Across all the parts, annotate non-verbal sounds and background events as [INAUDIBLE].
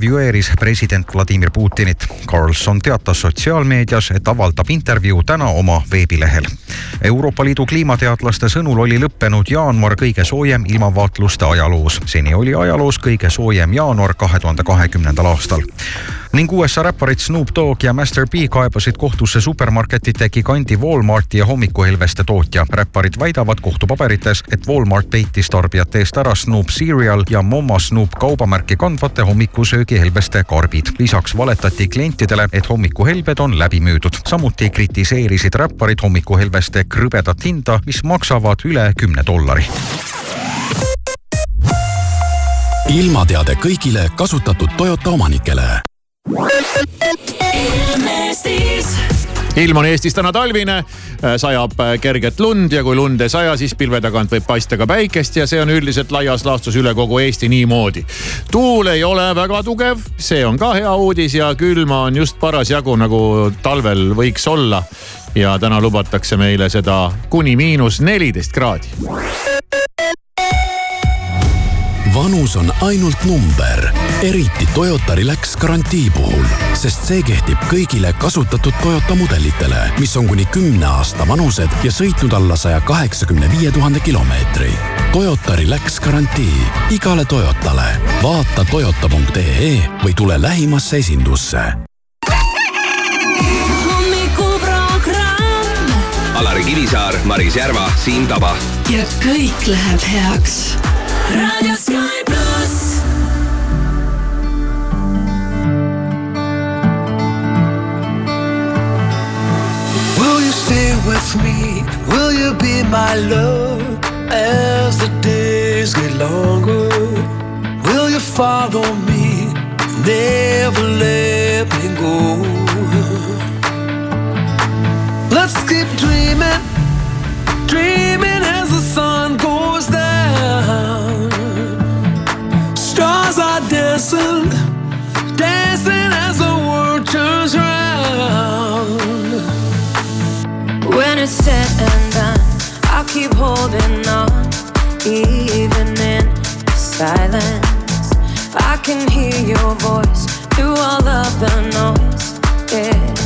intervjueeris president Vladimir Putinit. Carlson teatas sotsiaalmeedias, et avaldab intervjuu täna oma veebilehel. Euroopa Liidu kliimateadlaste sõnul oli lõppenud jaanuar kõige soojem ilmavaatluste ajaloos. seni oli ajaloos kõige soojem jaanuar kahe tuhande kahekümnendal aastal ning USA räpparid Snoop Dogg ja Master B kaebasid kohtusse supermarketite giganti Walmarti ja hommikuhelveste tootja. räpparid väidavad kohtupaberites, et Walmart peitis tarbijate eest ära Snoop Cereal ja Mama Snoop kaubamärki kandvate hommikusöögihelbeste karbid. lisaks valetati klientidele, et hommikuhelbed on läbi müüdud. samuti kritiseerisid räpparid hommikuhelbeste krõbedat hinda, mis maksavad üle kümne dollari ilmateade kõigile kasutatud Toyota omanikele ilm on Eestis täna talvine, äh, sajab äh, kerget lund ja kui lund ei saja, siis pilve tagant võib paista ka päikest ja see on üldiselt laias laastus üle kogu Eesti niimoodi. tuul ei ole väga tugev, see on ka hea uudis ja külma on just parasjagu nagu talvel võiks olla. ja täna lubatakse meile seda kuni miinus neliteist kraadi vanus on ainult number, eriti Toyota Relax garantii puhul, sest see kehtib kõigile kasutatud Toyota mudelitele, mis on kuni kümne aasta vanused ja sõitnud alla saja kaheksakümne viie tuhande kilomeetri. Toyota Relax garantii igale Toyotale. vaata toyota.ee või tule lähimasse esindusse. Alari Kivisaar, Maris Järva, Siim Taba. ja kõik läheb heaks Radio Sky Plus. Will you stay with me? Will you be my love as the days get longer? Will you follow me? Never let me go. Let's keep dreaming, dreaming dancing, dancing as the world turns round. When it's said and done, I'll keep holding on, even in silence. I can hear your voice through all of the noise, yeah.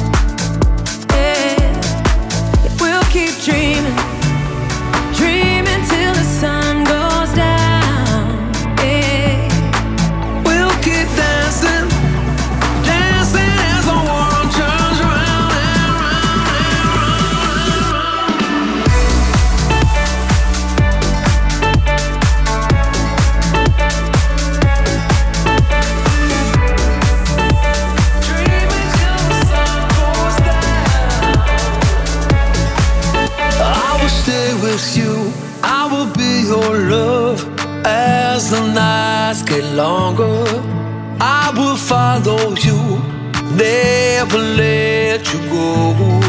Longer. I will follow you, never let you go.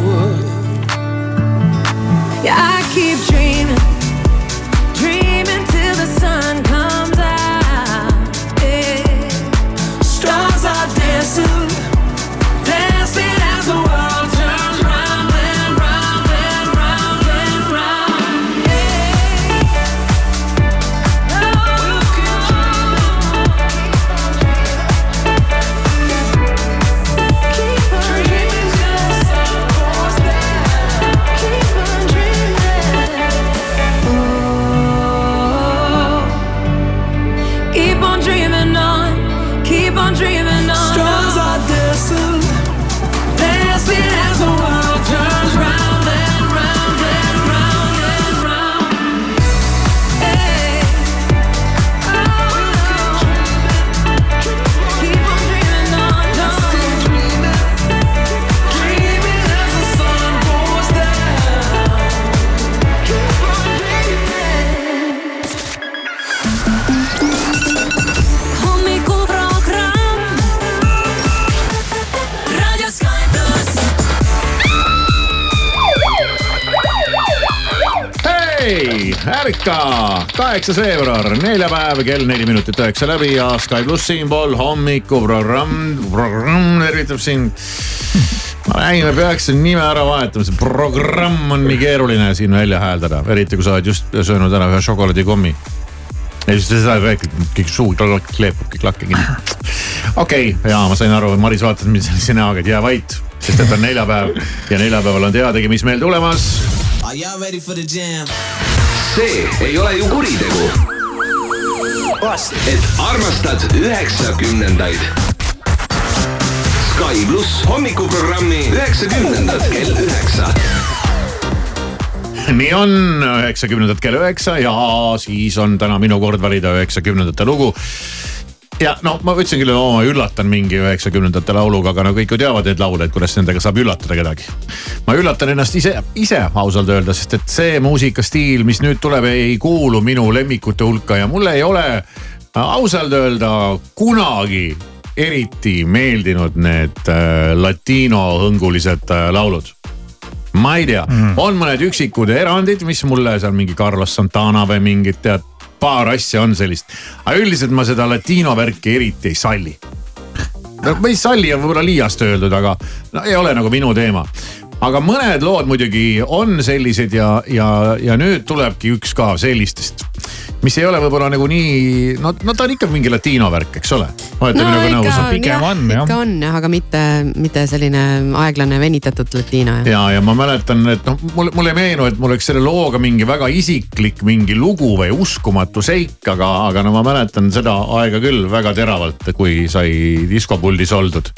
Ärka, kaheksas veebruar, neljapäev, kell neli minutit üheksa läbi ja Sky pluss siinpool hommikuprogramm, programm tervitab sind. ma räägin, me peaks nime ära vahetama, see programm on nii keeruline siin välja hääldada, eriti kui sa oled just söönud ära ühe šokolaadikommi. ja siis sa räägid, kõik suu kleepub kõik lakke kinni. okei okay,, ja ma sain aru, Maris vaatas mind sellise näoga, et jää vait, sest et on neljapäev ja neljapäeval on teadagi, mis meil tulemas. See ei ole ju kuritegu. et armastad üheksakümnendaid. Sky pluss hommikuprogrammi üheksakümnendad kell üheksa nii on, üheksakümnendad kell üheksa ja siis on täna minu kord valida üheksakümnendate lugu ja no ma ütlesin küll, oo ma üllatan mingi üheksakümnendate lauluga, aga no kõik ju teavad neid laule, et kuidas nendega saab üllatada kedagi. ma üllatan ennast ise, ise ausalt öelda, sest et see muusikastiil, mis nüüd tuleb, ei kuulu minu lemmikute hulka ja mulle ei ole ausalt öelda kunagi eriti meeldinud need äh, latinohõngulised äh, laulud ma ei tea mm., on mõned üksikud erandid, mis mulle seal mingi Carlos Santana või mingid tead, paar asja on sellist. aga üldiselt ma seda latino värki eriti ei salli. no ei salli on võib-olla liiast öeldud, aga no ei ole nagu minu teema aga mõned lood muidugi on sellised ja, ja, ja nüüd tulebki üks ka sellistest, mis ei ole võib-olla nagu nii, no, no ta on ikka mingi latiino värk, eks ole. olete no, minuga nõus? pigem on jah. ikka on jah, aga mitte, mitte selline aeglane venitatud latiino. ja, ja ma mäletan, et noh, mul, mulle ei meenu, et mul oleks selle looga mingi väga isiklik mingi lugu või uskumatu seik, aga, aga no ma mäletan seda aega küll väga teravalt, kui sai diskopuldis oldud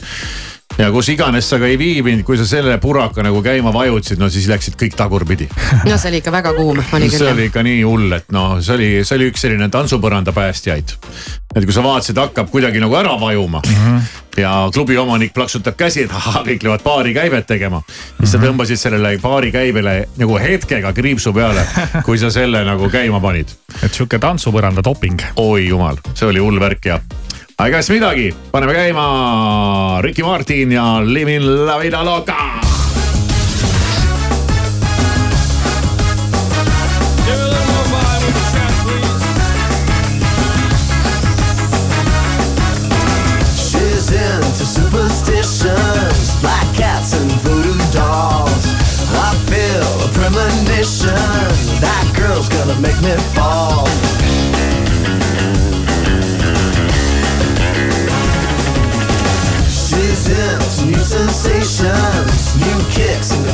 ja kus iganes sa ka ei viibinud, kui sa selle puraka nagu käima vajutasid, no siis läksid kõik tagurpidi. no see oli ikka väga kuum, [LAUGHS] oli küll. see oli ikka nii hull, et noh, see oli, see oli üks selline tantsupõranda päästjaid. et kui sa vaatasid, hakkab kuidagi nagu ära vajuma mm. -hmm ja klubi omanik plaksutab käsi, et ahah, kõik lähevad baarikäivet tegema. siis sa mhm. tõmbasid sellele baarikäibele nagu hetkega kriipsu peale, [LAUGHS] kui sa selle nagu käima panid. et sihuke tantsupõranda doping. oi jumal, see oli hull värk ja aga kas midagi, paneme käima Ricky Martin ja Living la vida loca. superstitions, black cats and voodoo dolls. I feel a premonition that girl's gonna make me fall. Sensations, new kicks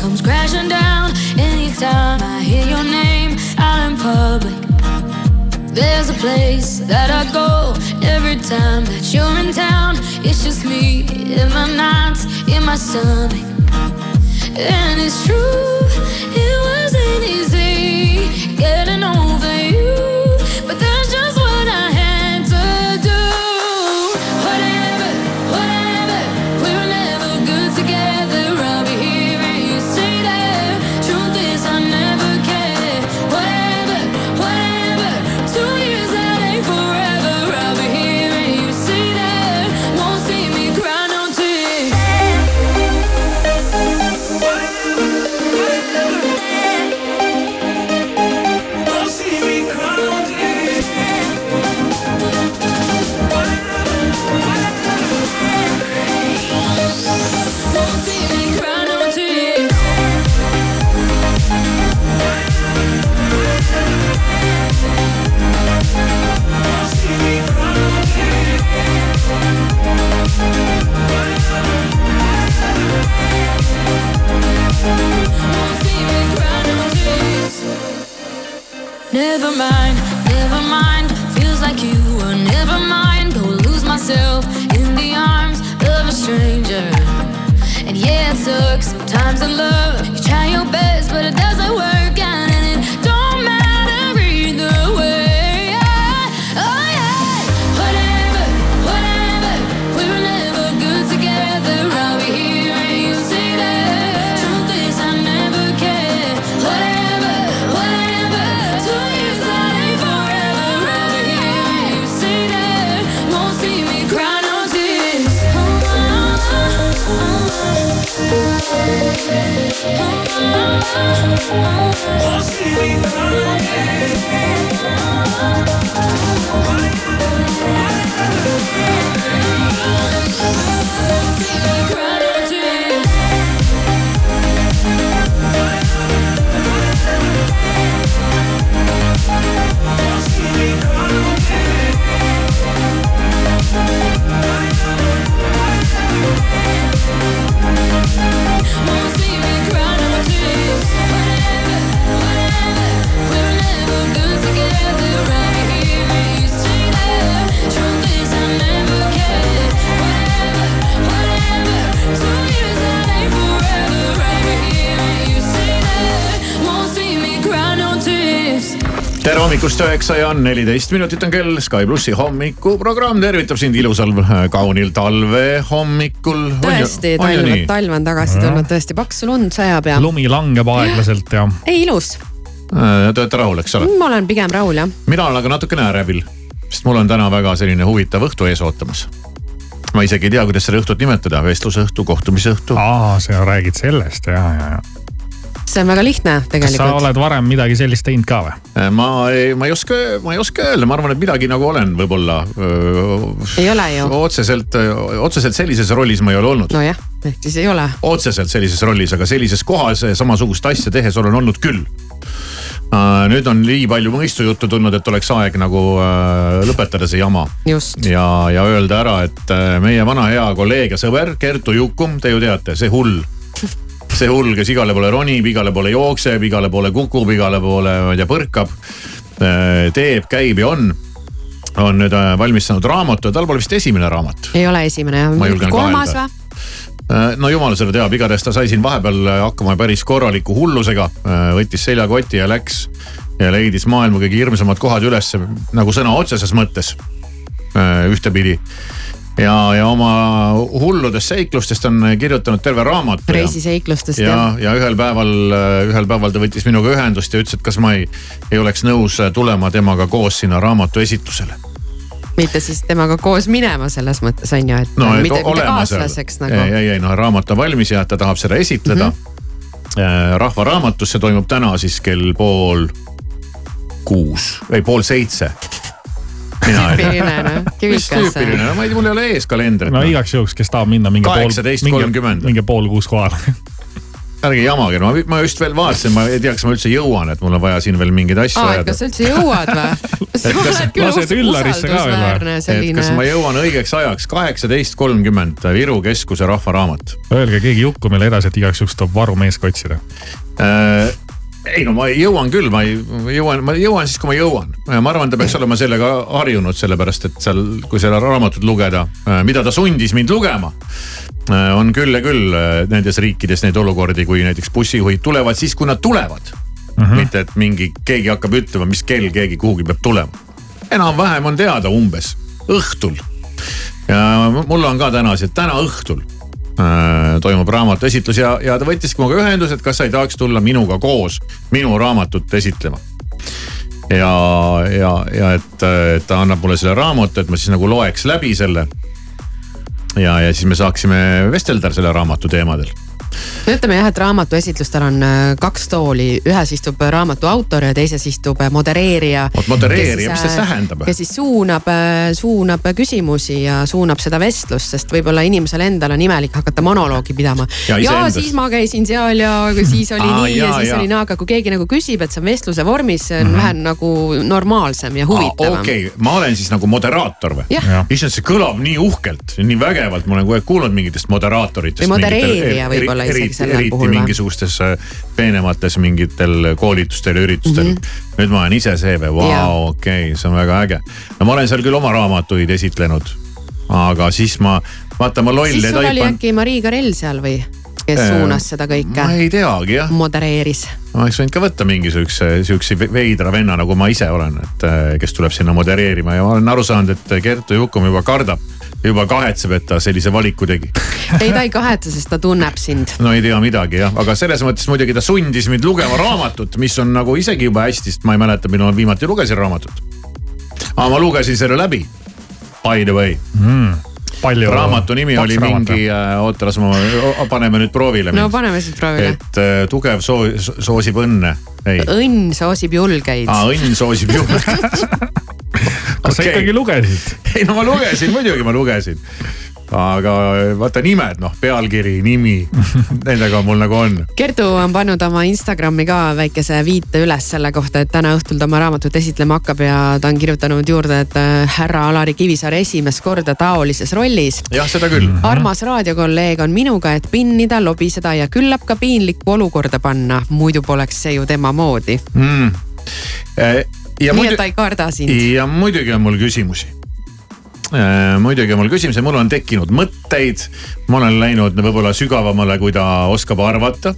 comes crashing down. Anytime I hear your name out in public. There's a place that I go every time that you're in town. It's just me in my nights, in my stomach. And it's true, it wasn't easy getting over Never mind, never mind. Feels like you were never mind. Go lose myself in the arms of a stranger. And yeah, it sucks sometimes in love. possibilidades. was tere hommikust, üheksa ja neliteist minutit on kell. Sky plussi hommikuprogramm tervitab sind ilusal äh, kaunil talve hommikul. tõesti, talv, talv on tagasi tulnud, tõesti paksu lund sajab ja lumi langeb aeglaselt ja ei ilus, Äh, Te olete rahul, eks ole? ma olen pigem rahul jah. mina olen aga natukene ärevil, sest mul on täna väga selline huvitav õhtu ees ootamas. ma isegi ei tea, kuidas seda õhtut nimetada, vestlusõhtu, kohtumisõhtu. aa, sa räägid sellest ja, ja, ja. See on väga lihtne kas sa tegelikult. oled varem midagi sellist teinud ka või? Äh, ma ei, ma ei oska, ma ei oska öelda, ma arvan, et midagi nagu olen võib-olla. ei ole ju, otseselt, otseselt sellises rollis ma ei ole olnud. nojah, ehk siis ei ole. otseselt sellises rollis, aga sellises kohas samasugust asja tehes olen olnud küll. nüüd on nii palju mõistujuttu tulnud, et oleks aeg nagu äh, lõpetada see jama just, ja, ja öelda ära, et äh, meie vana hea kolleeg ja sõber Kertu Jukum, te ju teate, see hull. See hull, kes igale poole ronib, igale poole jookseb, igale poole kukub, igale poole, ma ei tea, põrkab. teeb, käib ja on, on nüüd äh, valmistanud raamatu, tal pole vist esimene raamat ei ole esimene jah kolmas või? no jumal seda teab, igatahes ta sai siin vahepeal hakkama päris korraliku hullusega. võttis seljakoti ja läks ja leidis maailma kõige hirmsamad kohad üles nagu sõna otseses mõttes ühtepidi. ja, ja oma hulludest seiklustest on kirjutanud terve raamatu. reisiseiklustest ja jah,, ja ühel päeval, ühel päeval ta võttis minuga ühendust ja ütles, et kas ma ei, ei oleks nõus tulema temaga koos sinna raamatu esitlusele. mitte siis temaga koos minema selles mõttes on ju, et no et mitte, mitte kaaslaseks. ei, nagu. ei, ei noh, raamat on valmis ja ta tahab seda esitleda mm. -hmm. rahva raamatus, see toimub täna siis kell pool kuus või pool seitse. Mina ei tea. tüüpiline noh, mis kivikas. tüüpiline, no ma ei tea, mul ei ole ees kalendrit no no,. igaks juhuks, kes tahab minna mingi pool, 18.30. mingi pool kuus kohale. [LAUGHS] ärge jamage, ma, ma just veel vaatasin, ma ei tea, kas ma üldse jõuan, et mul on vaja siin veel mingeid asju ajada kas sa üldse jõuad või? [LAUGHS] sa kas- oled küll usaldusväärne et selline kas ma jõuan õigeks ajaks, kaheksateist kolmkümmend Viru keskuse Rahvaraamat Öelge keegi Jukumile edasi, et igaks juhuks tuleb varumees ka otsida. äh,. Ei no ma jõuan küll, ma ei jõuan, ma jõuan siis, kui ma jõuan. ma arvan, ta peaks olema sellega harjunud, sellepärast et seal, kui seda raamatut lugeda, mida ta sundis mind lugema. on küll ja küll äh, nendes riikides neid olukordi, kui näiteks bussijuhid tulevad siis, kui nad tulevad mm. -hmm. mitte, et mingi, keegi hakkab ütlema, mis kell keegi kuhugi peab tulema. enam-vähem on teada umbes õhtul. ja mul on ka täna see, et täna õhtul äh, toimub raamatu esitlus ja, ja ta võttiski minuga ühendust, et kas sa ei tahaks tulla minuga koos minu raamatut esitlema. ja, ja, ja et, et ta annab mulle selle raamatu, et ma siis nagu loeks läbi selle. ja, ja siis me saaksime vestelda selle raamatu teemadel. No ütleme jah, et raamatu esitlustel on äh, kaks tooli, ühes istub raamatu autor ja teises istub äh, modereerija. Oot, modereerija, mis see tähendab? kes siis suunab, suunab küsimusi ja suunab seda vestlust, sest võib-olla inimesel endal on imelik hakata monoloogi pidama. Ja ja siis ma käisin seal ja siis oli [LAUGHS] Aa, nii ja, jaa, siis jaa. oli naa, aga kui keegi nagu küsib, et see on vestluse vormis, see on mm -hmm. vähe nagu normaalsem ja huvitavam. okei okay., ma olen siis nagu moderaator või? Issand, see kõlab nii uhkelt, nii vägevalt, ma olen kogu aeg kuulnud mingitest moderaatoritest. Või modereerija võib-olla isegi sellel eriti puhul mingisugustes äh, peenemates mingitel koolitustel ja üritustel mm. -hmm. nüüd ma olen ise see või, vau, okei, see on väga äge. no ma olen seal küll oma raamatuid esitlenud, aga siis ma, vaata ma loll siis ja sul oli äkki Marii Karell seal või, kes Äh, suunas seda kõike ma, ei teagi jah, modereeris ma oleks võinud ka võtta mingi sihukese, sihukese veidra venna, nagu ma ise olen, et äh, kes tuleb sinna modereerima ja ma olen aru saanud, et Kertu Jukum juba kardab, juba kahetseb, et ta sellise valiku tegi. [LAUGHS] ei, ta ei kahetse, sest ta tunneb sind. no ei tea midagi jah, aga selles mõttes muidugi ta sundis mind lugema raamatut, mis on nagu isegi juba hästi, sest ma ei mäleta, millal ma viimati lugesin raamatut. aga ma lugesin selle läbi. By the way, palju. raamatu nimi oli mingi, oota las ma, paneme nüüd proovile no paneme siis proovile. et äh, tugev soo-, soosib õnne, ei, õnn soosib julgeid. õnn soosib juurde. [LAUGHS] [LAUGHS] kas sa ikkagi lugesid? [LAUGHS] ei no ma lugesin, muidugi ma lugesin. aga vaata nimed noh, pealkiri, nimi, nendega mul nagu on. Kertu on pannud oma Instagrami ka väikese viite üles selle kohta, et täna õhtul ta oma raamatut esitlema hakkab ja ta on kirjutanud juurde, et äh, härra Alari Kivisaar esimest korda taolises rollis. jah, seda küll. armas raadiokolleeg on minuga, et pinnida, lobiseda ja küllap ka piinlikku olukorda panna, muidu poleks see ju tema moodi. mm.. Ja nii et ta ei karda sind. ja muidugi on mul küsimusi. muidugi on mul küsimusi, mul on tekkinud mõtteid, ma olen läinud võib-olla sügavamale, kui ta oskab arvata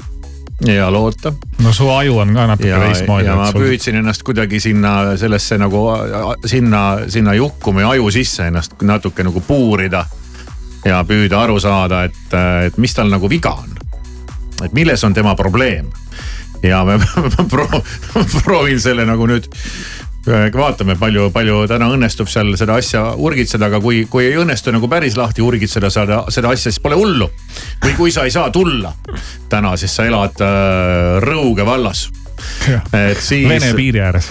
ja loota. no su aju on ka natuke ja, teistmoodi. ja ma püüdsin ennast kuidagi sinna sellesse nagu sinna, sinna jukkumi aju sisse ennast natuke nagu puurida. ja püüda aru saada, et, et mis tal nagu viga on. et milles on tema probleem. Ja me pro- proovin selle nagu nüüd vaatame, palju, palju täna õnnestub seal seda asja urgitseda, aga kui, kui ei õnnestu nagu päris lahti urgitseda seda, seda asja, siis pole hullu. või kui sa ei saa tulla täna, siis sa elad äh, Rõuge vallas. Et siis. Vene piiri ääres.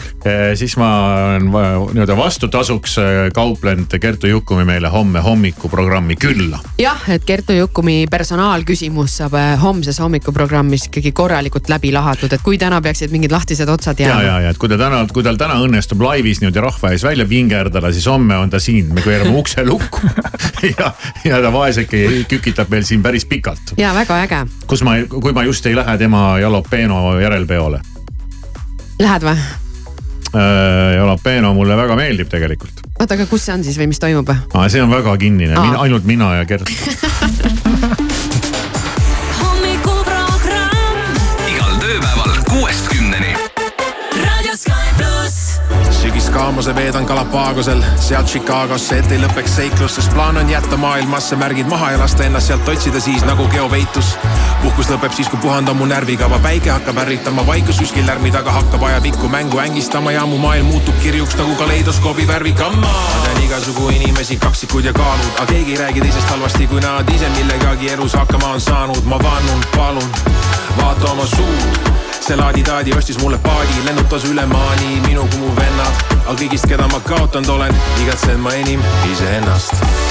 siis ma olen nii-öelda vastutasuks äh, kauplenud Kertu Jukumi meile homme hommikuprogrammi külla. jah, et Kertu Jukumi personaalküsimus saab äh, homses hommikuprogrammis ikkagi korralikult läbi lahatud, et kui täna peaksid mingid lahtised otsad ja, jääma. ja, ja et kui ta täna, kui tal täna õnnestub laivis niimoodi rahva ees välja vingerdada, siis homme on ta siin, me keerame ukse lukku [LAUGHS] ja, ja ta vaeseke kükitab meil siin päris pikalt. ja väga äge, kus ma, kui ma just ei lähe tema Jalapeno järelpeole. Lähed või? Jalapeno mulle väga meeldib tegelikult, oota, aga kus see on siis või mis toimub? aga see on väga kinnine, ainult mina ja Gert. [LAUGHS] igal tööpäeval kuuest kümneni. Pluss. sügiskaamuse veedan Galapagosel, sealt Chicagosse, et ei lõpeks seiklus, sest plaan on jätta maailmasse märgid maha ja lasta ennast sealt otsida siis nagu geopeitus. Puhkus lõpeb siis, kui puhand on mu närvikava, päike hakkab ärritama, vaikus kuskil lärmi taga hakkab ajapikku mängu ängistama ja mu maailm muutub kirjuks nagu kaleidoskoobi värvikamma. ma tean igasugu inimesi, kaksikud ja kaalud, aga keegi ei räägi teisest halvasti, kui nad ise millegagi elus hakkama on saanud. ma vannun, palun, vaata oma suud see laadi-taadi ostis mulle paadi, lennutas üle maani minu kui mu vennad. aga kõigist, keda ma kaotanud olen, igatsen ma enim iseennast.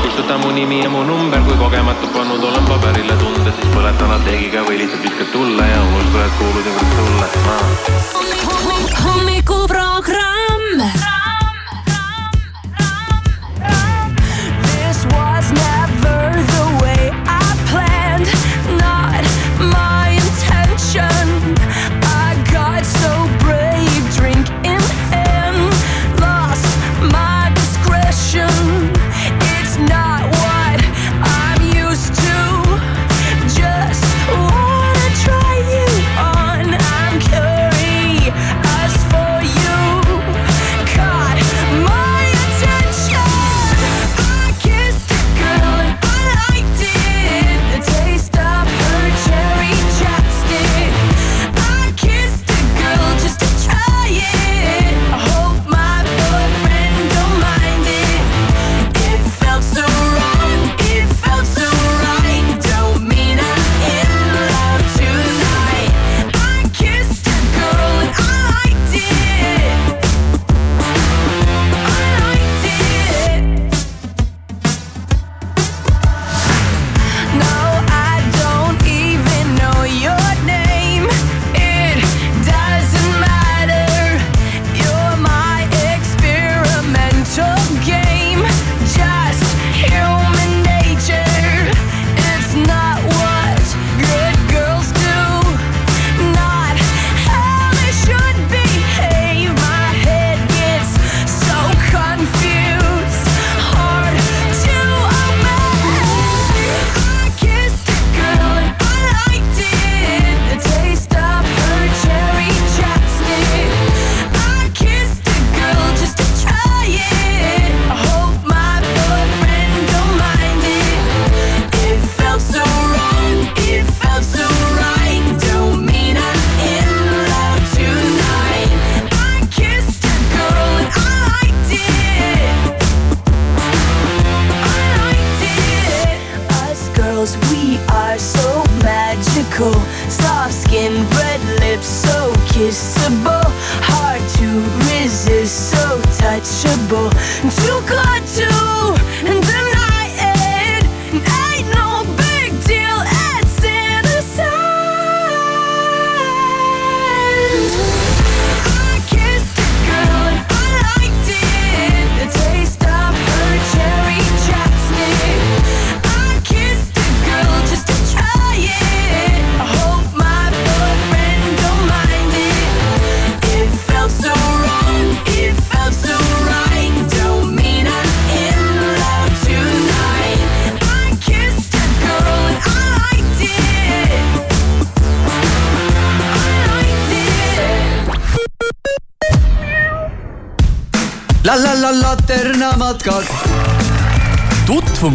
kustuta mu nimi ja mu number, kui kogemata pannud olen paberile tunded, siis põleta lateegiga või lihtsalt viskad tulle ja unusta, et kuulusin kord sulle. hommikuprogramm.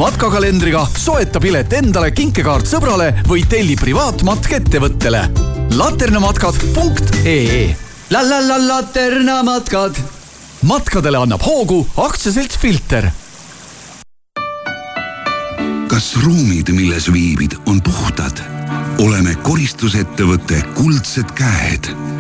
matkakalendriga, soeta pilet endale, kinkekaart sõbrale või telli privaatmatk ettevõttele. laternamatkad.ee la la la Laterna matkad. matkadele annab hoogu aktsiaselts Filter kas ruumid, milles viibid, on puhtad? oleme koristusettevõte Kuldsed Käed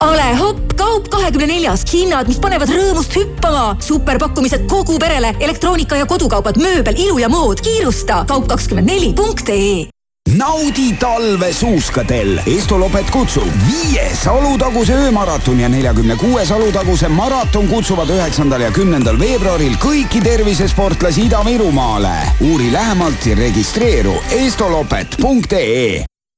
ole hopp, kaup kahekümne neljas, hinnad, mis panevad rõõmust hüppama. superpakkumised kogu perele, elektroonika ja kodukaubad, mööbel, ilu ja mood. kiirusta kaup24.ee naudi talve suuskadel. Estolopet kutsub viies Alutaguse öömaraton ja neljakümne kuues Alutaguse maraton kutsuvad üheksandal ja kümnendal veebruaril kõiki tervisesportlasi Ida-Virumaale. uuri lähemalt ja registreeru estolopet.ee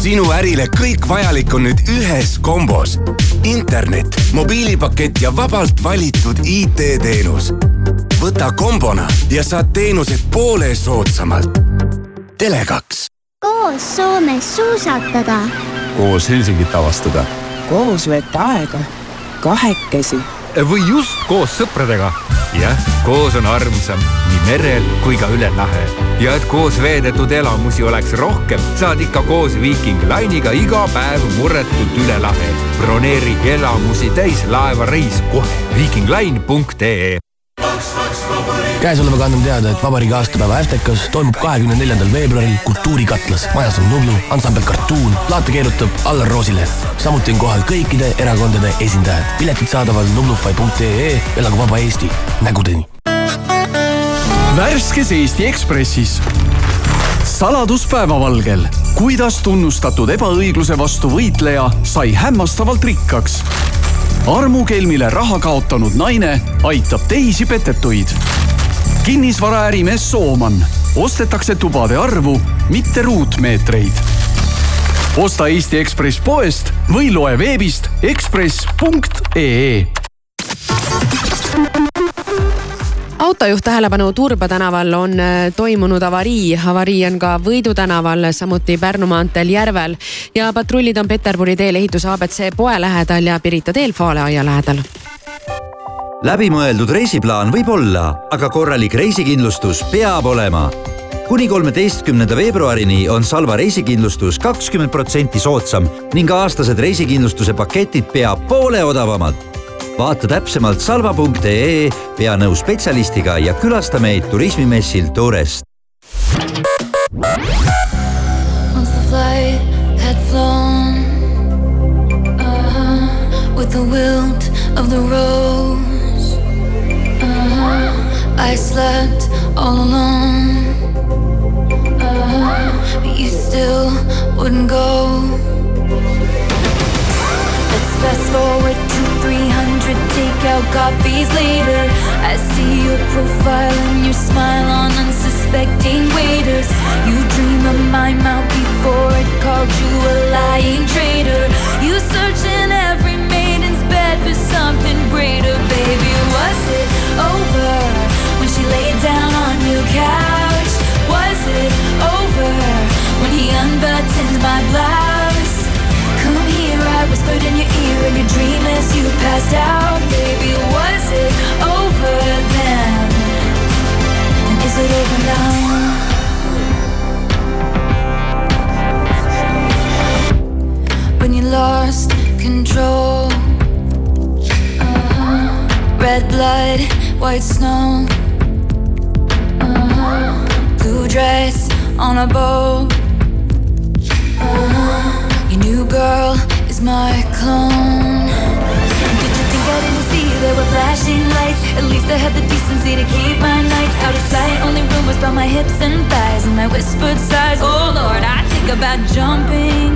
sinu ärile kõik vajalik on nüüd ühes kombos. internet, mobiilipakett ja vabalt valitud IT-teenus. võta kombona ja saad teenused poole soodsamalt. Tele2. koos Soomes suusatada. koos Helsingit avastada. koos veeta aega, kahekesi. Või just koos sõpradega jah, koos on armsam nii merel kui ka üle lahe. ja et koos veedetud elamusi oleks rohkem, saad ikka koos Viiking Line'iga iga päev murretult üle lahe. broneeri elamusi täis laevareis kohe viikingline.ee käesolevaga anname teada, et vabariigi aastapäeva Äftekas toimub kahekümne neljandal veebruaril Kultuurikatlas. majas on Nublu, ansambel Kartuun, plaate keerutab Allar Roosileht. samuti on kohal kõikide erakondade esindajad. piletid saadaval nublufai.ee, elagu vaba Eesti, nägudeni. värskes Eesti Ekspressis saladus päevavalgel, kuidas tunnustatud ebaõigluse vastu võitleja sai hämmastavalt rikkaks armukelmile raha kaotanud naine aitab teisi petetuid. Kinnisvaraärimees Sooman, ostetakse tubade arvu, mitte ruutmeetreid. osta Eesti Ekspress poest või loe veebist ekspress.ee autojuht tähelepanu, Turba tänaval on äh, toimunud avarii, avarii on ka Võidu tänaval, samuti Pärnu maanteel Järvel. Ja patrullid on Peterburi teel ehituse abc poe lähedal ja Pirita teel Faale aia lähedal läbimõeldud reisiplaan võib olla, aga korralik reisikindlustus peab olema. kuni kolmeteistkümnenda veebruarini on Salva reisikindlustus kakskümmend protsenti soodsam ning aastased reisikindlustuse paketid pea poole odavamad vaata täpsemalt salva.ee, pea nõu spetsialistiga ja külasta meid turismimessil Tourest. Once the flight had flown uh-huh, with the wilt of the uh-huh, I slept all alone. Uh-huh, but you still wouldn't go. Let's fast forward to 300 takeout coffees later. I see your profile and your smile on unsuspecting waiters. You dream of my mouth before it called you a lying traitor. You search in every dream as you passed out. Baby, was it over then? And is it over now? When you lost control, uh-huh. red blood, white snow, uh-huh. blue dress on a boat. Uh-huh. Your new girl is my clone. Were flashing lights. At least I had the decency to keep my nights out of sight. Only rumors about my hips and thighs and my whispered sighs. Oh Lord, I think about jumping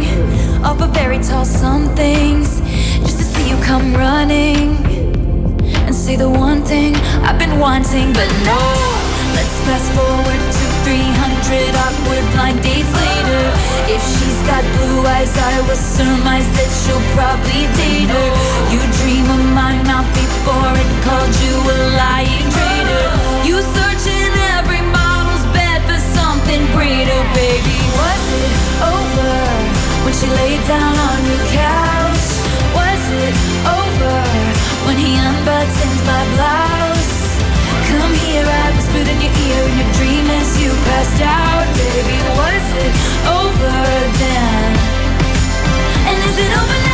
off a very tall somethings just to see you come running and say the one thing I've been wanting, but no. Let's fast forward 300 awkward blind dates later. If she's got blue eyes, I will surmise that she'll probably date her. You dream of my mouth before it called you a lying traitor. You search in every model's bed for something greater, baby. Was it over when she laid down on your couch? Was it over when he unbuttoned my blouse? Come here, I whispered in your ear in your dream as you passed out, baby. Was it over then? And is it over now?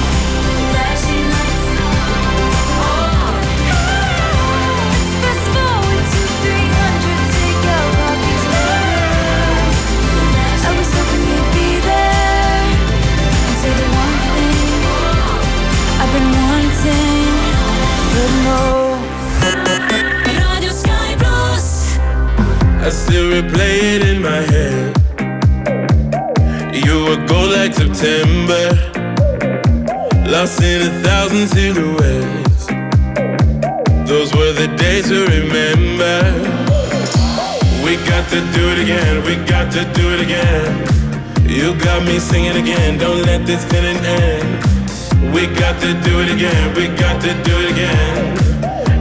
No. Radio Sky Plus. I still replay it in my head. You were gold like September, lost in a thousand silhouettes. Those were the days to remember. We got to do it again, we got to do it again. You got me singing again, don't let this feeling end. We got to do it again, we got to do it again.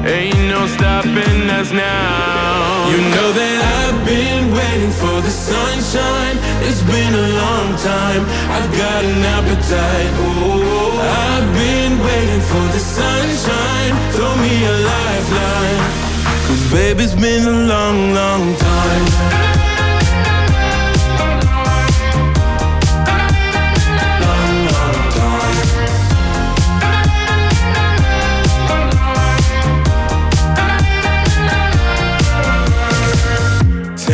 Ain't no stopping us now. You know that I've been waiting for the sunshine. It's been a long time. I've got an appetite. Oh, I've been waiting for the sunshine. Throw me a lifeline. Cause baby, it's been a long, long time.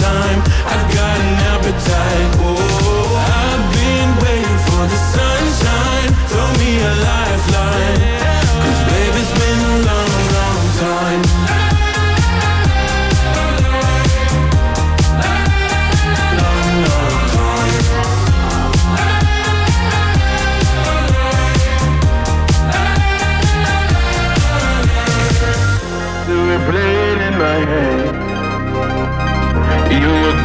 time. I've got an appetite.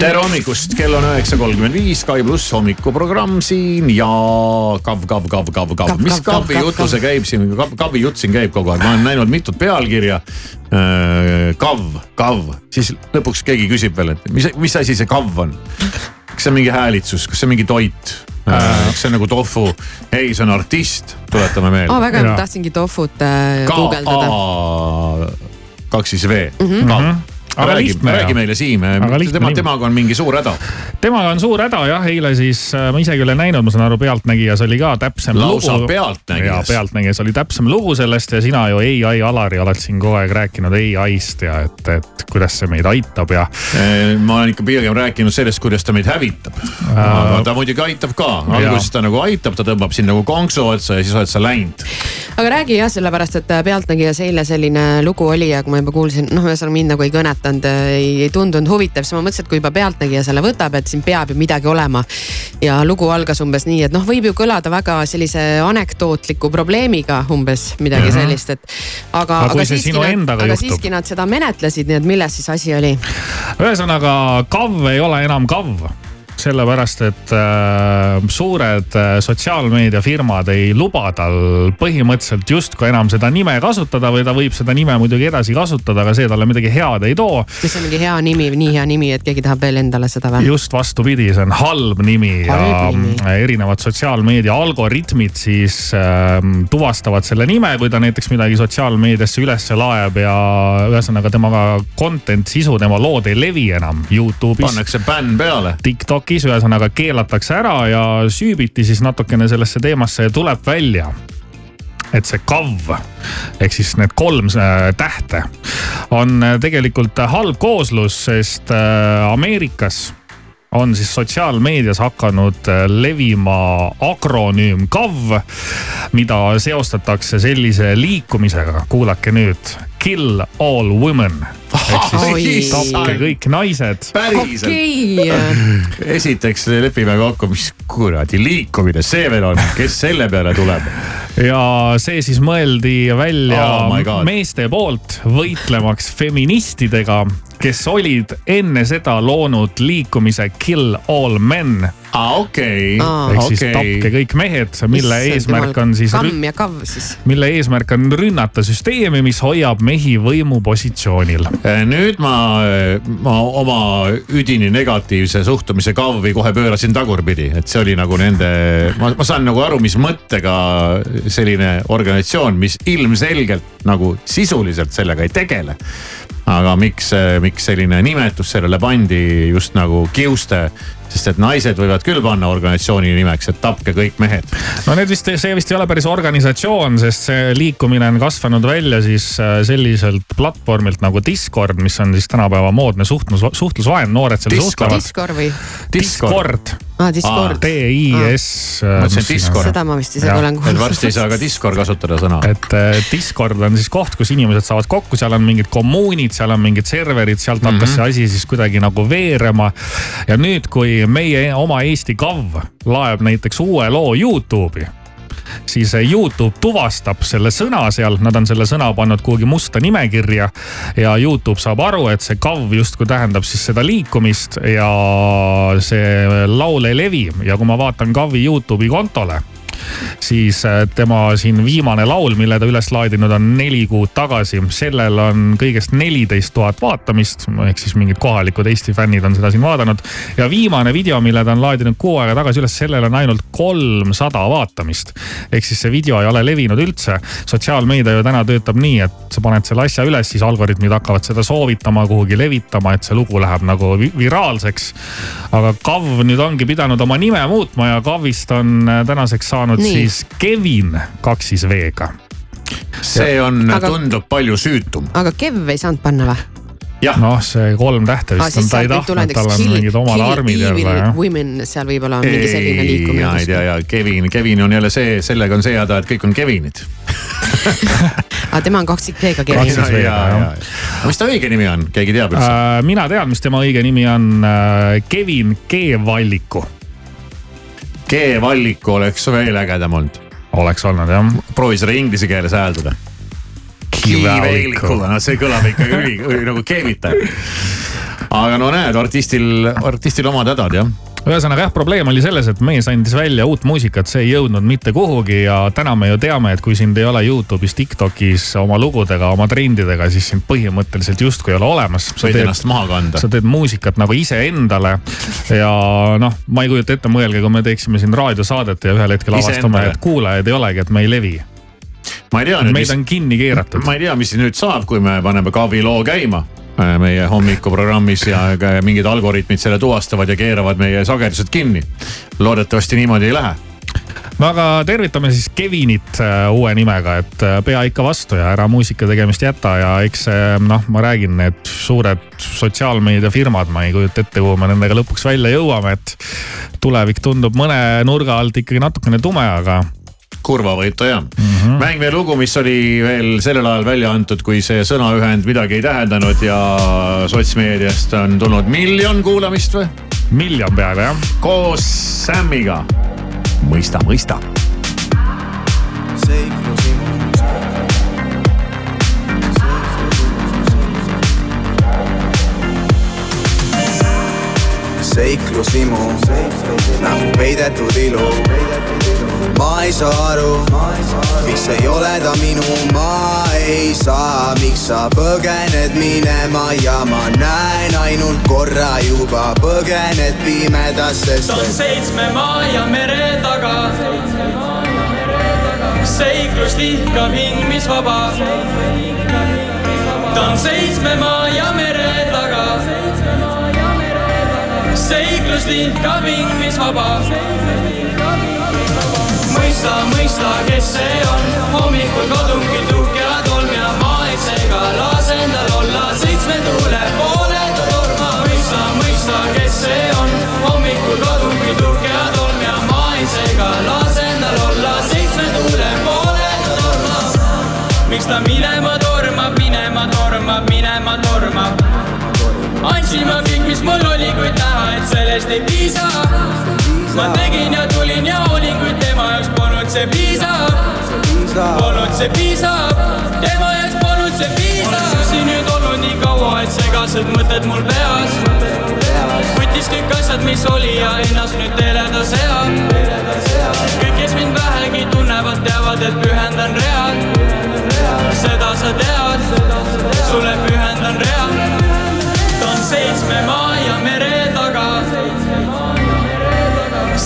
Tere hommikust, kell on üheksa kolmkümmend viis, Sky pluss hommikuprogramm siin ja kav, kav, kav, kav, kav. mis kav, kavi kav, jutu see käib siin, kavi jutt siin käib kogu aeg, ma olen näinud mitut pealkirja. kav, kav, siis lõpuks keegi küsib veel, et mis, mis asi see kav on? kas see on mingi häälitsus, kas see on mingi toit? kas see on nagu tofu? ei, see on artist, tuletame meelde. aa, väga tahtsingi tofut äh, guugeldada. K-A kaks siis V Mhm. kav. Aga räägi, lihtne räägi meile Siim tema, temaga on mingi suur häda. temaga on suur häda jah, eile siis äh, ma isegi ei ole näinud, ma saan aru, Pealtnägijas oli ka täpsem Lausa lugu. Pealtnägijas. ja Pealtnägijas oli täpsem lugu sellest ja sina ju ai Alari oled siin kogu aeg rääkinud ai-st ja et, et kuidas see meid aitab ja. ma olen ikka pigem rääkinud sellest, kuidas ta meid hävitab. aga ta muidugi aitab ka, alguses ta nagu aitab, ta tõmbab sind nagu konksu otsa ja siis oled sa läinud. aga räägi jah, sellepärast et äh, Pealtnägijas eile selline lugu oli ja kui ma juba kuulsin, noh, ühesõnaga mind nagu ei kõnetanud, ei, ei tundunud huvitav, siis ma mõtlesin, et kui juba Pealtnägija selle võtab, et siin peab ju midagi olema. ja lugu algas umbes nii, et noh, võib ju kõlada väga sellise anekdootliku probleemiga umbes midagi Mhm. sellist, et. aga, Aga aga siiski nad, aga juhtub? siiski nad seda menetlesid, nii et milles siis asi oli? ühesõnaga KAV ei ole enam KAV sellepärast, et äh, suured äh, sotsiaalmeediafirmad ei luba tal põhimõtteliselt justkui enam seda nime kasutada või ta võib seda nime muidugi edasi kasutada, aga see talle midagi head ei too. kas see on mingi hea nimi, nii hea nimi, et keegi tahab veel endale seda või? just vastupidi, see on halb nimi ja Halb nimi. erinevad sotsiaalmeedia algoritmid siis äh, tuvastavad selle nime, kui ta näiteks midagi sotsiaalmeediasse ülesse laeb ja ühesõnaga temaga content sisu, tema lood ei levi enam Youtube'is. pannakse bänn peale. TikTokis ühesõnaga keelatakse ära ja süübiti siis natukene sellesse teemasse ja tuleb välja et see KAV ehk siis need kolm äh, tähte on äh, tegelikult halb kooslus, sest äh, Ameerikas on siis sotsiaalmeedias hakanud äh, levima akronüüm KAV, mida seostatakse sellise liikumisega, kuulake nüüd, kill all women. Ehk siis tapke kõik naised. päriselt. [LAUGHS] esiteks lepime kokku, mis kuradi liikumine see veel on, kes selle peale tuleb? ja see siis mõeldi välja Oh meeste poolt võitlemaks feministidega, kes olid enne seda loonud liikumise Kill all men. aa, okei. ehk siis tapke kõik mehed, mille eesmärk on siis, kamm ja kav siis. mille eesmärk on rünnata süsteemi, mis hoiab mehi võimupositsioonil. nüüd ma, ma oma üdini negatiivse suhtumise kavvi kohe pöörasin tagurpidi, et see oli nagu nende, ma, ma saan nagu aru, mis mõttega selline organisatsioon, mis ilmselgelt nagu sisuliselt sellega ei tegele. Aga miks, miks selline nimetus sellele pandi just nagu kiuste, sest et naised võivad küll panna organisatsiooni nimeks, et tapke kõik mehed. no need vist, see vist ei ole päris organisatsioon, sest see liikumine on kasvanud välja siis äh, selliselt platvormilt nagu Discord, mis on siis tänapäeva moodne suhtlus, suhtlusvahend, noored seal Discord. suhtlevad. Discord või? Discord. aa, Discord. D-I-S. mõtlesin Discord. seda ma vist isegi olen et kuulnud. varsti ei saa ka Discord kasutada sõna. et äh, Discord on siis koht, kus inimesed saavad kokku, seal on mingid kommuunid, seal on mingid serverid, sealt hakkas Mhm. see asi siis kuidagi nagu veerema. ja nüüd, kui meie oma Eesti KAV laeb näiteks uue loo Youtube'i siis äh, Youtube tuvastab selle sõna seal, nad on selle sõna pannud kuhugi musta nimekirja ja Youtube saab aru, et see KAV justkui tähendab siis seda liikumist ja see laul ei levi ja kui ma vaatan KAV-i Youtube'i kontole siis äh, tema siin viimane laul, mille ta üles laadinud on neli kuud tagasi, sellel on kõigest neliteist tuhat vaatamist ehk siis mingid kohalikud Eesti fännid on seda siin vaadanud. ja viimane video, mille ta on laadinud kuu aega tagasi üles, sellel on ainult kolmsada vaatamist. ehk siis see video ei ole levinud üldse. sotsiaalmeedia ju täna töötab nii, et sa paned selle asja üles, siis algoritmid hakkavad seda soovitama, kuhugi levitama, et see lugu läheb nagu vi- viraalseks. aga KAV nüüd ongi pidanud oma nime muutma ja KAV-ist on äh, tänaseks saanud Nii. Nii. siis Kevin kaksis V-ga. see on, Aga- tundub palju süütum. aga Kev ei saanud panna või? noh, see kolm tähte vist siis on, ta ei tahtnud, tal on mingid omad armid jälle jah. women, seal võib-olla on mingi selline liikumine ja ei tea, ja Kevin, Kevin on jälle see, sellega on see häda, et kõik on Kevinid. [LAUGHS] aga tema on kaksikv V-ga Kaksis kirjas. V-ga, jah. mis ta õige nimi on, keegi teab üldse? Äh, mina tean, mis tema õige nimi on. Kevin G Valliku. G-Valliku oleks veel ägedam olnud. oleks olnud jah. proovi seda inglise keeles hääldada. Valliku. no see kõlab ikka üli, üli nagu keevitaja. aga no näed, artistil, artistil omad hädad jah ühesõnaga jah, probleem oli selles, et mees andis välja uut muusikat, see ei jõudnud mitte kuhugi ja täna me ju teame, et kui sind ei ole Youtube'is, Tiktokis oma lugudega, oma trendidega, siis sind põhimõtteliselt justkui ei ole olemas. võid ennast maha kanda. sa teed muusikat nagu iseendale ja noh, ma ei kujuta ette, mõelge, kui me teeksime siin raadiosaadet ja ühel hetkel avastame, et kuulajaid ei olegi, et me ei levi ma ei tea. meid on kinni keeratud. ma ei tea, mis nüüd saab, kui me paneme Kavi loo käima meie hommikuprogrammis ja mingid algoritmid selle tuvastavad ja keeravad meie sagedused kinni. loodetavasti niimoodi ei lähe no aga tervitame siis Kevinit äh, uue nimega, et äh, pea ikka vastu ja ära muusika tegemist jäta ja eks noh, ma räägin, need suured sotsiaalmeediafirmad, ma ei kujuta ette, kuhu me nendega lõpuks välja jõuame, et tulevik tundub mõne nurga alt ikkagi natukene tume, aga kurvavõitu jah mm. -hmm. mäng või lugu, mis oli veel sellel ajal välja antud, kui see sõnaühend midagi ei tähendanud ja sotsmeediast on tulnud miljon kuulamist või? miljon peale jah. koos Sammiga. mõista, mõista. seiklushimu nagu peidetud ilu ma ei saa aru, miks ei ole ta minu, ma ei saa, miks sa põgened minema ja ma näen ainult korra juba põgened pimedas, sest ta on seitsme maa ja mere taga. seiklust ihkav hing, mis vaba. ta on seitsme maa ja mere taga. seiklust ihkav hing, mis vaba mõista, mõista, kes see on. hommikul kodungil tuhk ja tolm ja ma ei sega, lase endal olla seitsme tuule poole torma. mõista, mõista, kes see on. hommikul kodungil tuhk ja tolm ja ma ei sega, lase endal olla seitsme tuule poole torma. miks ta minema tormab, minema tormab, minema tormab? andsin ma kõik, mis mul oli, kuid näha, et sellest ei piisa. Ma tegin ja tulin ja olin, kuid tema jaoks polnud see piisav. Polnud see piisav, tema jaoks polnud see piisav. olen siin nüüd olnud nii kaua, et segased mõtted mul peas. võttis kõik asjad, mis oli ja ennast nüüd teeleda seab. kõik, kes mind vähegi tunnevad, teavad, et pühendan read. seda sa tead, sulle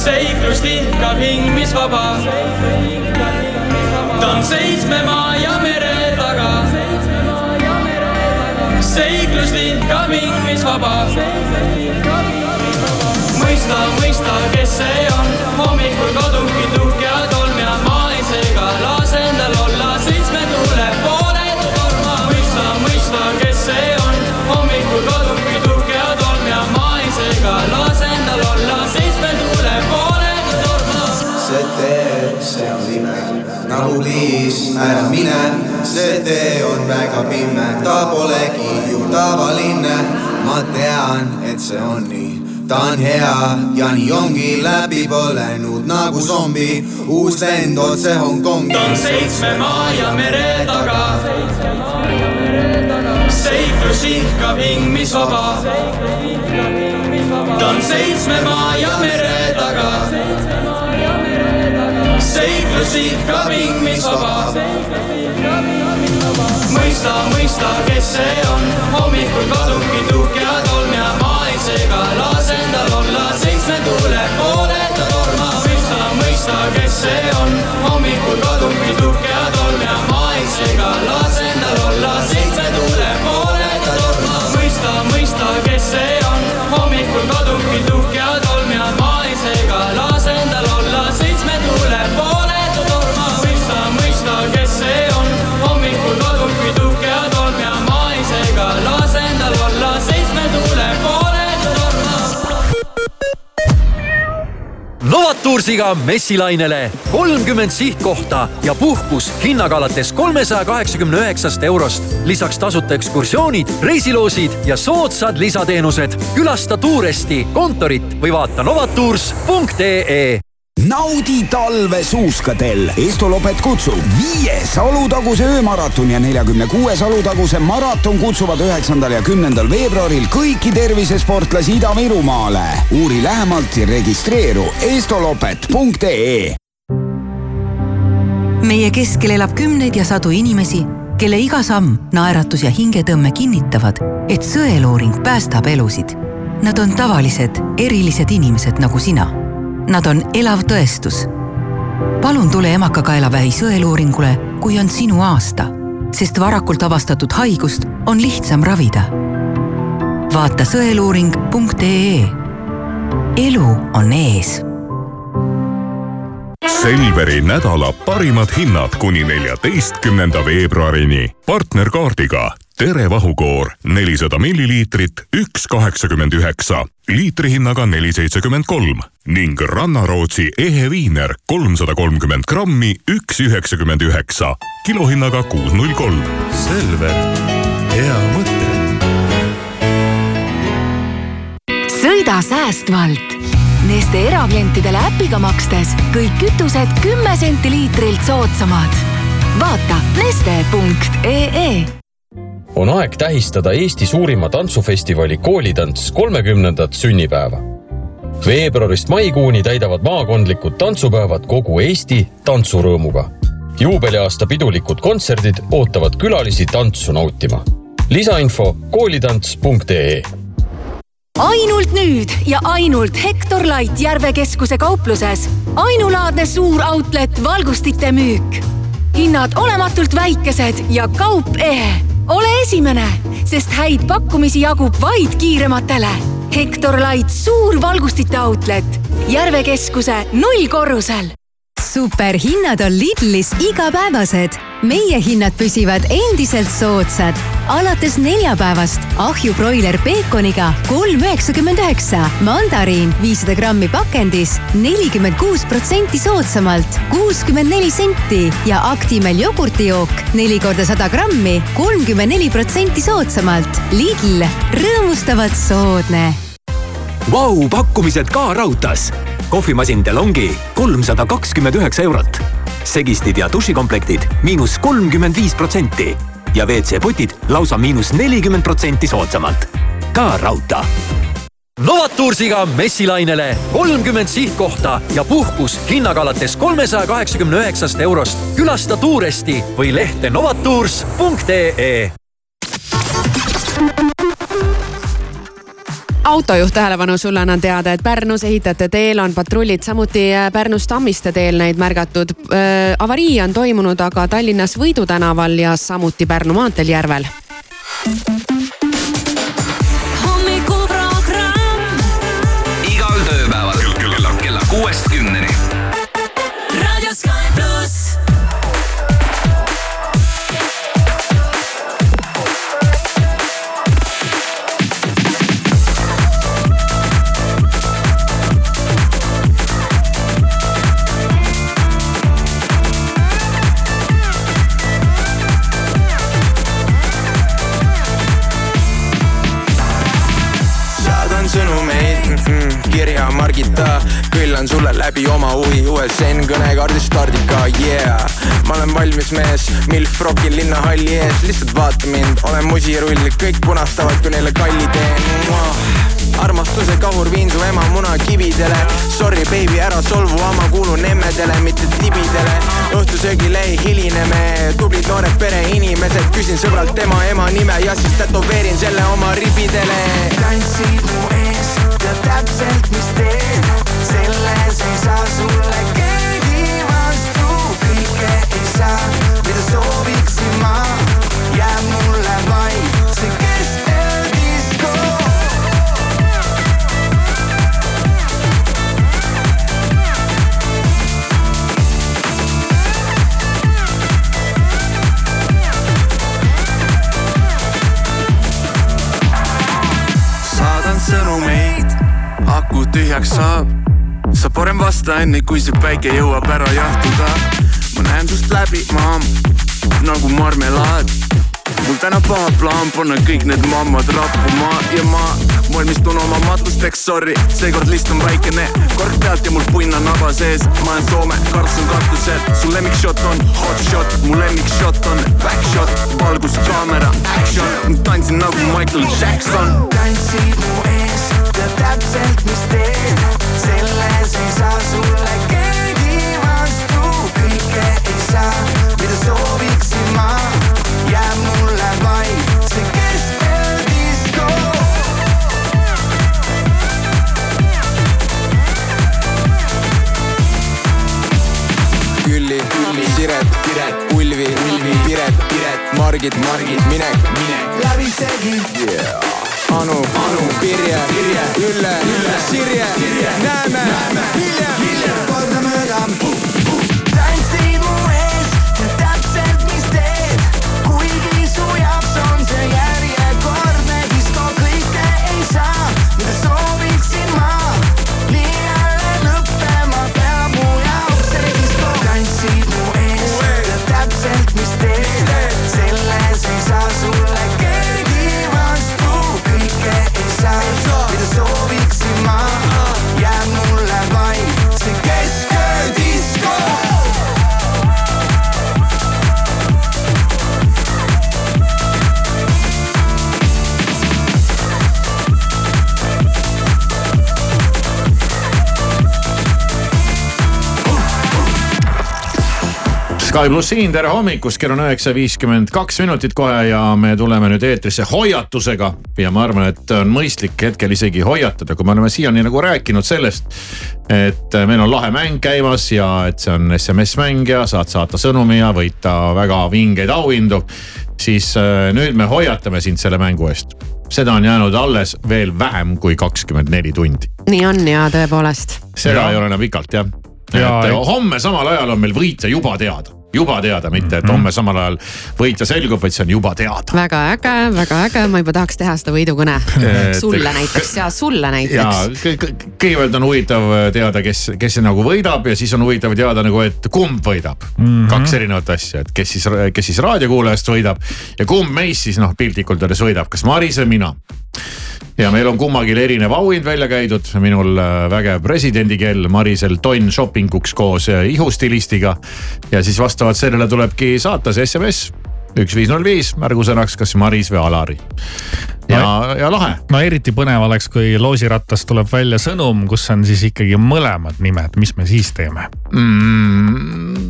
seiklust ihkav hing, mis vaba. ta on seitsme maa ja mere taga. seiklust ihkav hing, mis vaba. mõista, mõista, kes see on, hommikul kodungi tuhk pliis, ära mine, see tee on väga pime, ta polegi ju tavaline. ma tean, et see on nii ta on hea ja nii ongi läbi põlenud nagu zombi, uus lend otse Hongkongi. ta on seitsme maa ja mere taga. seiklus ihkav hing, mis vaba. ta on seitsme maa ja mere taga. Seiklus ihkav hing, mis vaba mõista, mõista, kes see on, hommikul kadubki tuhk ja tolm ja ma ei sega, lase endal olla seitsme tuule poole ta torma. mõista, mõista, kes see on, hommikul kadubki tuhk ja tolm ja ma ei sega, lase endal olla seitsme tuule poole ta torma. mõista, mõista, kes see on, Novatursiga messilainele kolmkümmend sihtkohta ja puhkus hinnaga alates kolmesaja kaheksakümne üheksast eurost. lisaks tasuta ekskursioonid, reisiloosid ja soodsad lisateenused. külasta Tuuresti kontorit või vaata novatours.ee naudi talve suuskadel. Estolopet kutsub viies Alutaguse öömaraton ja neljakümne kuues Alutaguse maraton kutsuvad üheksandal ja kümnendal veebruaril kõiki tervisesportlasi Ida-Virumaale. uuri lähemalt ja registreeru estolopet.ee meie keskel elab kümneid ja sadu inimesi, kelle iga samm, naeratus ja hingetõmme kinnitavad, et sõeluuring päästab elusid. Nad on tavalised, erilised inimesed nagu sina. Nad on elav tõestus. palun tule emakakaelavähi sõeluuringule, kui on sinu aasta, sest varakult avastatud haigust on lihtsam ravida. vaata sõeluuring.ee. elu on ees Selveri nädala parimad hinnad kuni neljateistkümnenda veebruarini. partnerkaardiga Tere vahukoor! nelisada milliliitrit, üks kaheksakümmend üheksa, liitrihinnaga neli seitsekümmend kolm. Ning Rannarootsi ehe viiner kolmsada kolmkümmend grammi, üks üheksakümmend üheksa, kilohinnaga kuus null kolm. Selver, hea mõte. sõida säästvalt. Neste eraklientidele äpiga makstes kõik kütused kümme senti liitrilt soodsamad. vaata neste.ee on aeg tähistada Eesti suurima tantsufestivali Koolitants kolmekümnendat sünnipäeva. veebruarist maikuuni täidavad maakondlikud tantsupäevad kogu Eesti tantsurõõmuga. juubeliaasta pidulikud kontserdid ootavad külalisi tantsu nautima. lisainfo koolitants.ee ainult nüüd ja ainult Hektor Light Järve keskuse kaupluses ainulaadne suur outlet valgustite müük. hinnad olematult väikesed ja kaup ehe. Ole esimene, sest häid pakkumisi jagub vaid kiirematele. Hektor Light suur valgustite outlet Järve keskuse nullkorrusel superhinnad on Lidlis igapäevased. Meie hinnad püsivad endiselt soodsad. alates neljapäevast ahju broiler peekoniga kolm üheksakümmend üheksa, mandariin viissada grammi pakendis nelikümmend kuus protsenti soodsamalt, kuuskümmend neli senti ja Actimel jogurtijook neli korda sada grammi, kolmkümmend neli protsenti soodsamalt. Lidl, rõõmustavalt soodne Vau, pakkumised ka raudtees. kohvimasin DeLonghi kolmsada kakskümmend üheksa eurot. Segistid ja dušikomplektid miinus kolmkümmend viis protsenti ja WC-potid lausa miinus nelikümmend protsenti soodsamalt. ka raudtee. Novatoursiga messilainele kolmkümmend sihtkohta ja puhkus hinnaga alates kolmesaja kaheksakümne üheksast eurost. külasta Tuuresti või lehte novatours.ee autojuht tähelepanu, sulle annan teada, et Pärnus ehitajate teel on patrullid, samuti äh, Pärnus Tammiste teel neid märgatud. avarii on toimunud aga Tallinnas Võidu tänaval ja samuti Pärnu maanteel Järvel. Küllan sulle läbi oma huvi USN kõnekaardi stardika, yeah. ma olen valmis mees, milf rokil linnahalli ees, lihtsalt vaata mind, olen musirull, kõik punastavad, kui neile kalli teen. Armastuse kahur viin su ema munakividele Sorry baby, ära solvu, ma kuulun emmedele, mitte tibidele. Õhtusöögile ei hiline me, tublid noored pereinimesed. Küsin sõbralt tema ema nime ja siis tätoveerin selle oma ribidele. Tantsid mu ees, tead täpselt, mis teen, selles ei saa sulle keegi vastu, kõike ei saa, sõnumeid, aku tühjaks saab. sa parem vasta enne, kui see päike jõuab ära jahtuda. ma näen sust läbi, maam, nagu marmelaad. Mul täna paha plaan panna kõik need mammad rappuma. Ja ma valmistun oma matusteks, sorry, seekord list on väikene, kork pealt ja mul punn on naba sees, ma olen Soome, Karlsson katusel, su lemmikshot on hot shot, mu lemmikshot on back shot, valgus, kaamera, action, tantsin nagu Michael Jackson. tantsid mu ees, tead täpselt, mis teed, selles ei saa sulle keegi vastu, kõike ei saa, mida sooviksin Piret, Margit, Margit, Minek, Minek. läbisegi yeah. Anu, Anu, Pirje, Pirje, Ülle, Ülle, Sirje, Sirje, näeme, näeme, hiljem, hiljem. kordamööda Sky pluss siin, tere hommikust, kell on üheksa viiskümmend kaks minutit kohe ja me tuleme nüüd eetrisse hoiatusega. ja ma arvan, et on mõistlik hetkel isegi hoiatada, kui me oleme siiani nagu rääkinud sellest, et meil on lahe mäng käimas ja et see on SMS-mäng ja saad saata sõnumi ja võita väga vingeid auhindu. siis äh, nüüd me hoiatame sind selle mängu eest. seda on jäänud alles veel vähem kui kakskümmend neli tundi. nii on ja tõepoolest. seda ei ole enam pikalt jah Ja, et homme samal ajal on meil võitja juba teada, juba teada, mitte et homme samal ajal võitja selgub, vaid see on juba teada. väga äge, väga äge, ma juba tahaks teha seda võidukõne [LAUGHS] sulle näiteks ja sulle ja näiteks. kõ- kõigepealt on huvitav teada, kes, kes nagu võidab ja siis on huvitav teada nagu, et kumb võidab mm. -hmm. kaks erinevat asja, et kes siis, kes siis raadiokuulajast võidab ja kumb meist siis noh, piltlikult öeldes võidab, kas Maris või mina ja meil on kummagil erinev auhind välja käidud, minul äh, vägev presidendikell, Marisel tonn shoppinguks koos äh, ihustilistiga. ja siis vastavalt sellele tulebki saata see SMS üks viis null viis märgusõnaks, kas Maris või Alari. Ja, ja lahe. no eriti põnev oleks, kui loosirattas tuleb välja sõnum, kus on siis ikkagi mõlemad nimed, mis me siis teeme mm,?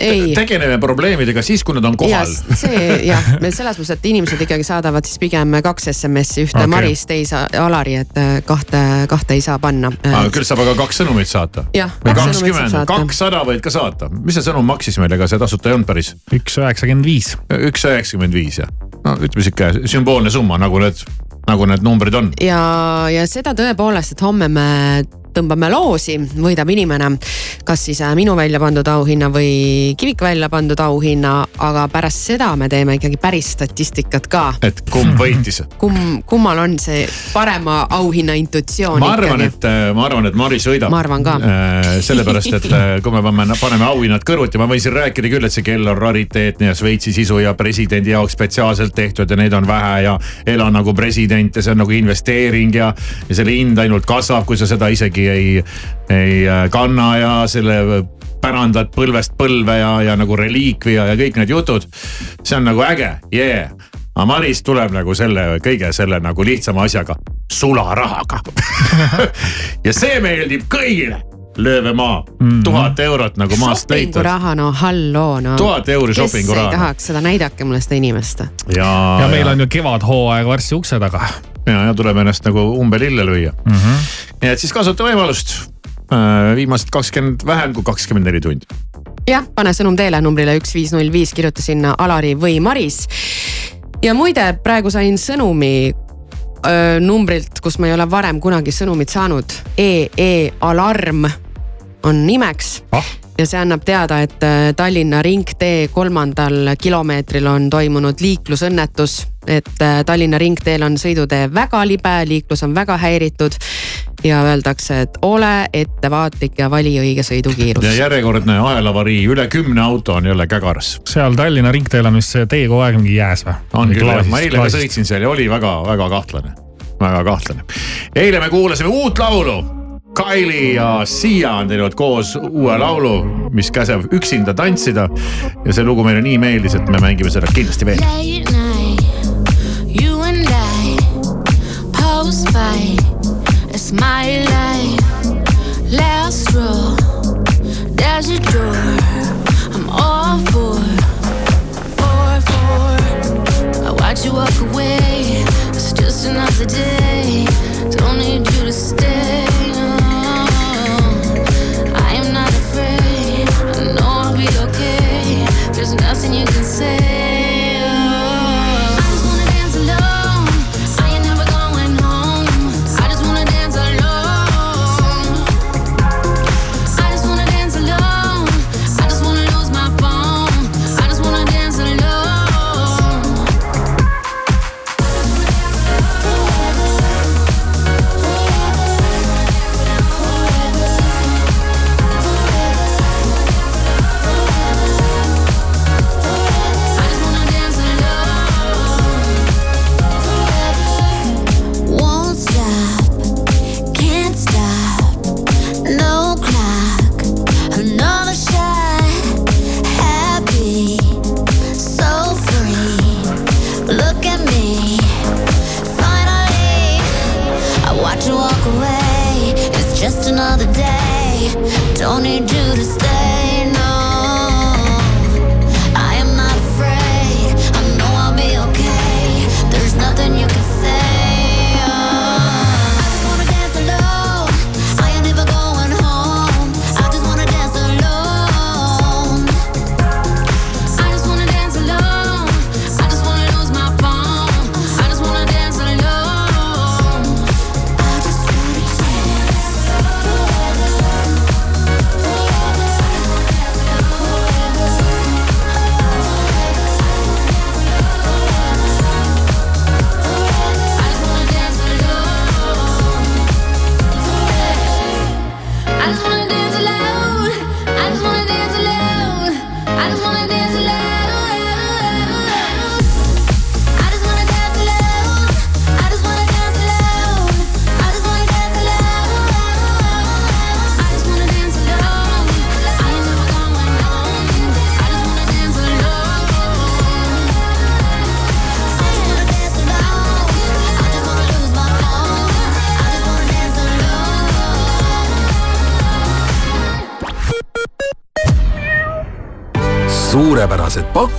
Ei. tegeleme probleemidega siis, kui nad on kohal. see jah, selles mõttes, et inimesed ikkagi saadavad siis pigem kaks SMS-i, ühte okay. Maris, teise Alari, et äh, kahte, kahte ei saa panna. Ah, küll saab aga kaks sõnumit saata. Või kakskümmend, saata. kakssada võid ka saata. mis see sõnum maksis meile, ega see tasuta ei olnud päris? üks üheksakümmend viis. üks üheksakümmend viis jah. no ütleme sihuke sümboolne summa, nagu need, nagu need numbrid on. ja, ja seda tõepoolest, et homme me tõmbame loosi, võidab inimene, kas siis äh, minu välja pandud auhinna või Kivik välja pandud auhinna, aga pärast seda me teeme ikkagi päris statistikat ka. et kumb [LAUGHS] võitis? kumb, kummal on see parema auhinna intuitsioon ma arvan, et ma arvan, et Maris võidab. Ma arvan ka. sellepärast, et äh, kui me paneme, paneme auhinnad kõrvuti, ma võin siin rääkida küll, et see kell on rariteetne ja Šveitsi sisu ja presidendi jaoks spetsiaalselt tehtud ja neid on vähe ja ela nagu president ja see on nagu investeering ja, ja selle hind ainult kasvab, kui sa seda isegi ei, ei äh, kanna ja selle pärandad põlvest põlve ja, ja nagu reliikvia ja kõik need jutud. see on nagu äge, yeah aga Maris tuleb nagu selle kõige selle nagu lihtsama asjaga, sularahaga [LAUGHS] ja see meeldib kõigile. lööme maa, tuhat eurot nagu maast leitud. shoppinguraha, no halloo, no. Tuhat euri kes shoppinguraha. ei tahaks seda, näidake mulle seda inimest. ja, ja meil on ju kevadhooaeg varsti ukse taga. Ja, ja tuleb ennast nagu umbe lille lüüa mm. -hmm. nii et siis kasuta võimalust. viimased kakskümmend, vähem kui kakskümmend neli tundi. jah, pane sõnum teele numbrile üks, viis, null, viis, kirjuta sinna Alari või Maris. ja muide, praegu sain sõnumi öö, numbrilt, kus ma ei ole varem kunagi sõnumit saanud. EE Alarm on nimeks ah. Ja see annab teada, et äh, Tallinna ringtee kolmandal kilomeetril on toimunud liiklusõnnetus. et äh, Tallinna ringteel on sõidutee väga libe, liiklus on väga häiritud. ja öeldakse, et ole ettevaatlik ja vali õige sõidukiirus. ja järjekordne ahelavarii, üle kümne auto on jälle kägaras. seal Tallinna ringteel on vist see tee kogu aeg mingi jääs või? on küll jah, ma eile ka sõitsin seal ja oli väga-väga kahtlane, väga kahtlane. eile me kuulasime uut laulu Kylie ja Sia on teinud koos uue laulu, mis käseb üksinda tantsida. ja see lugu meile nii meeldis, et me mängime seda kindlasti veel. It's my life. Last row, there's a door, I'm all for, for, for. I watch you walk away, it's just another day. Don't need you to stay. There's nothing you can say.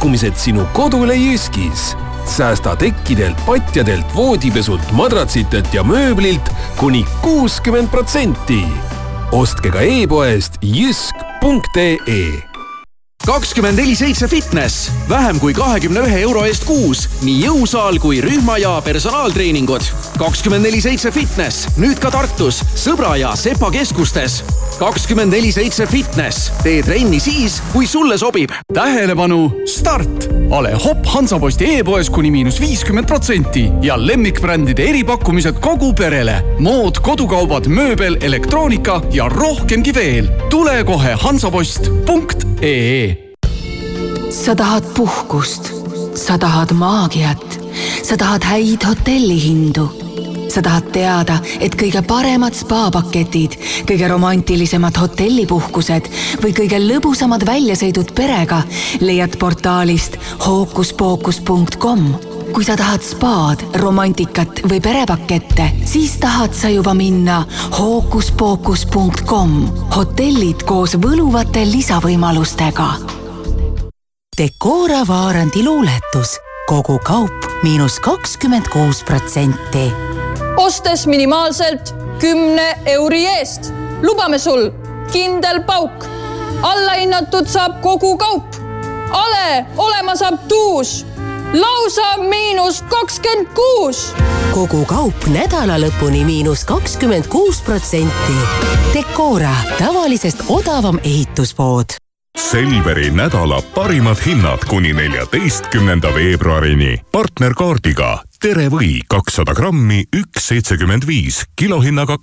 Pakkumised sinu kodule Jyskis. säästa tekkidelt, patjadelt, voodipesult, madratsitelt ja mööblilt kuni kuuskümmend protsenti. ostke ka e-poest jysk.ee kakskümmend neli seitse fitness, vähem kui kahekümne ühe euro eest kuus, nii jõusaal kui rühma ja personaaltreeningud. kakskümmend neli seitse fitness, nüüd ka Tartus, Sõbra ja Sepa keskustes. kakskümmend neli seitse fitness, tee trenni siis, kui sulle sobib. tähelepanu, start! Ole Hopp Hansaposti e-poes kuni miinus viiskümmend protsenti ja lemmikbrändide eripakkumised kogu perele. mood, kodukaubad, mööbel, elektroonika ja rohkemgi veel. tule kohe hansapost.ee sa tahad puhkust, sa tahad maagiat, sa tahad häid hotellihindu, sa tahad teada, et kõige paremad spaapaketid, kõige romantilisemad hotellipuhkused või kõige lõbusamad väljasõidud perega leiad portaalist hookuspookus.com kui sa tahad spaad, romantikat või perepakette, siis tahad sa juba minna hookuspookus.com. hotellid koos võluvate lisavõimalustega Decora Vaarandi luuletus, kogu kaup miinus kakskümmend kuus protsenti. Ostes minimaalselt kümne euri eest. lubame sul kindel pauk. allahinnatud saab kogu kaup. ale olema saab tuus, lausa miinus kakskümmend kuus. kogu kaup nädala lõpuni miinus kakskümmend kuus protsenti. Decora, tavalisest odavam ehituspood Selveri nädala parimad hinnad kuni neljateistkümnenda veebruarini. partnerkaardiga Tere või kakssada grammi, üks seitsekümmend viis, kilohinnaga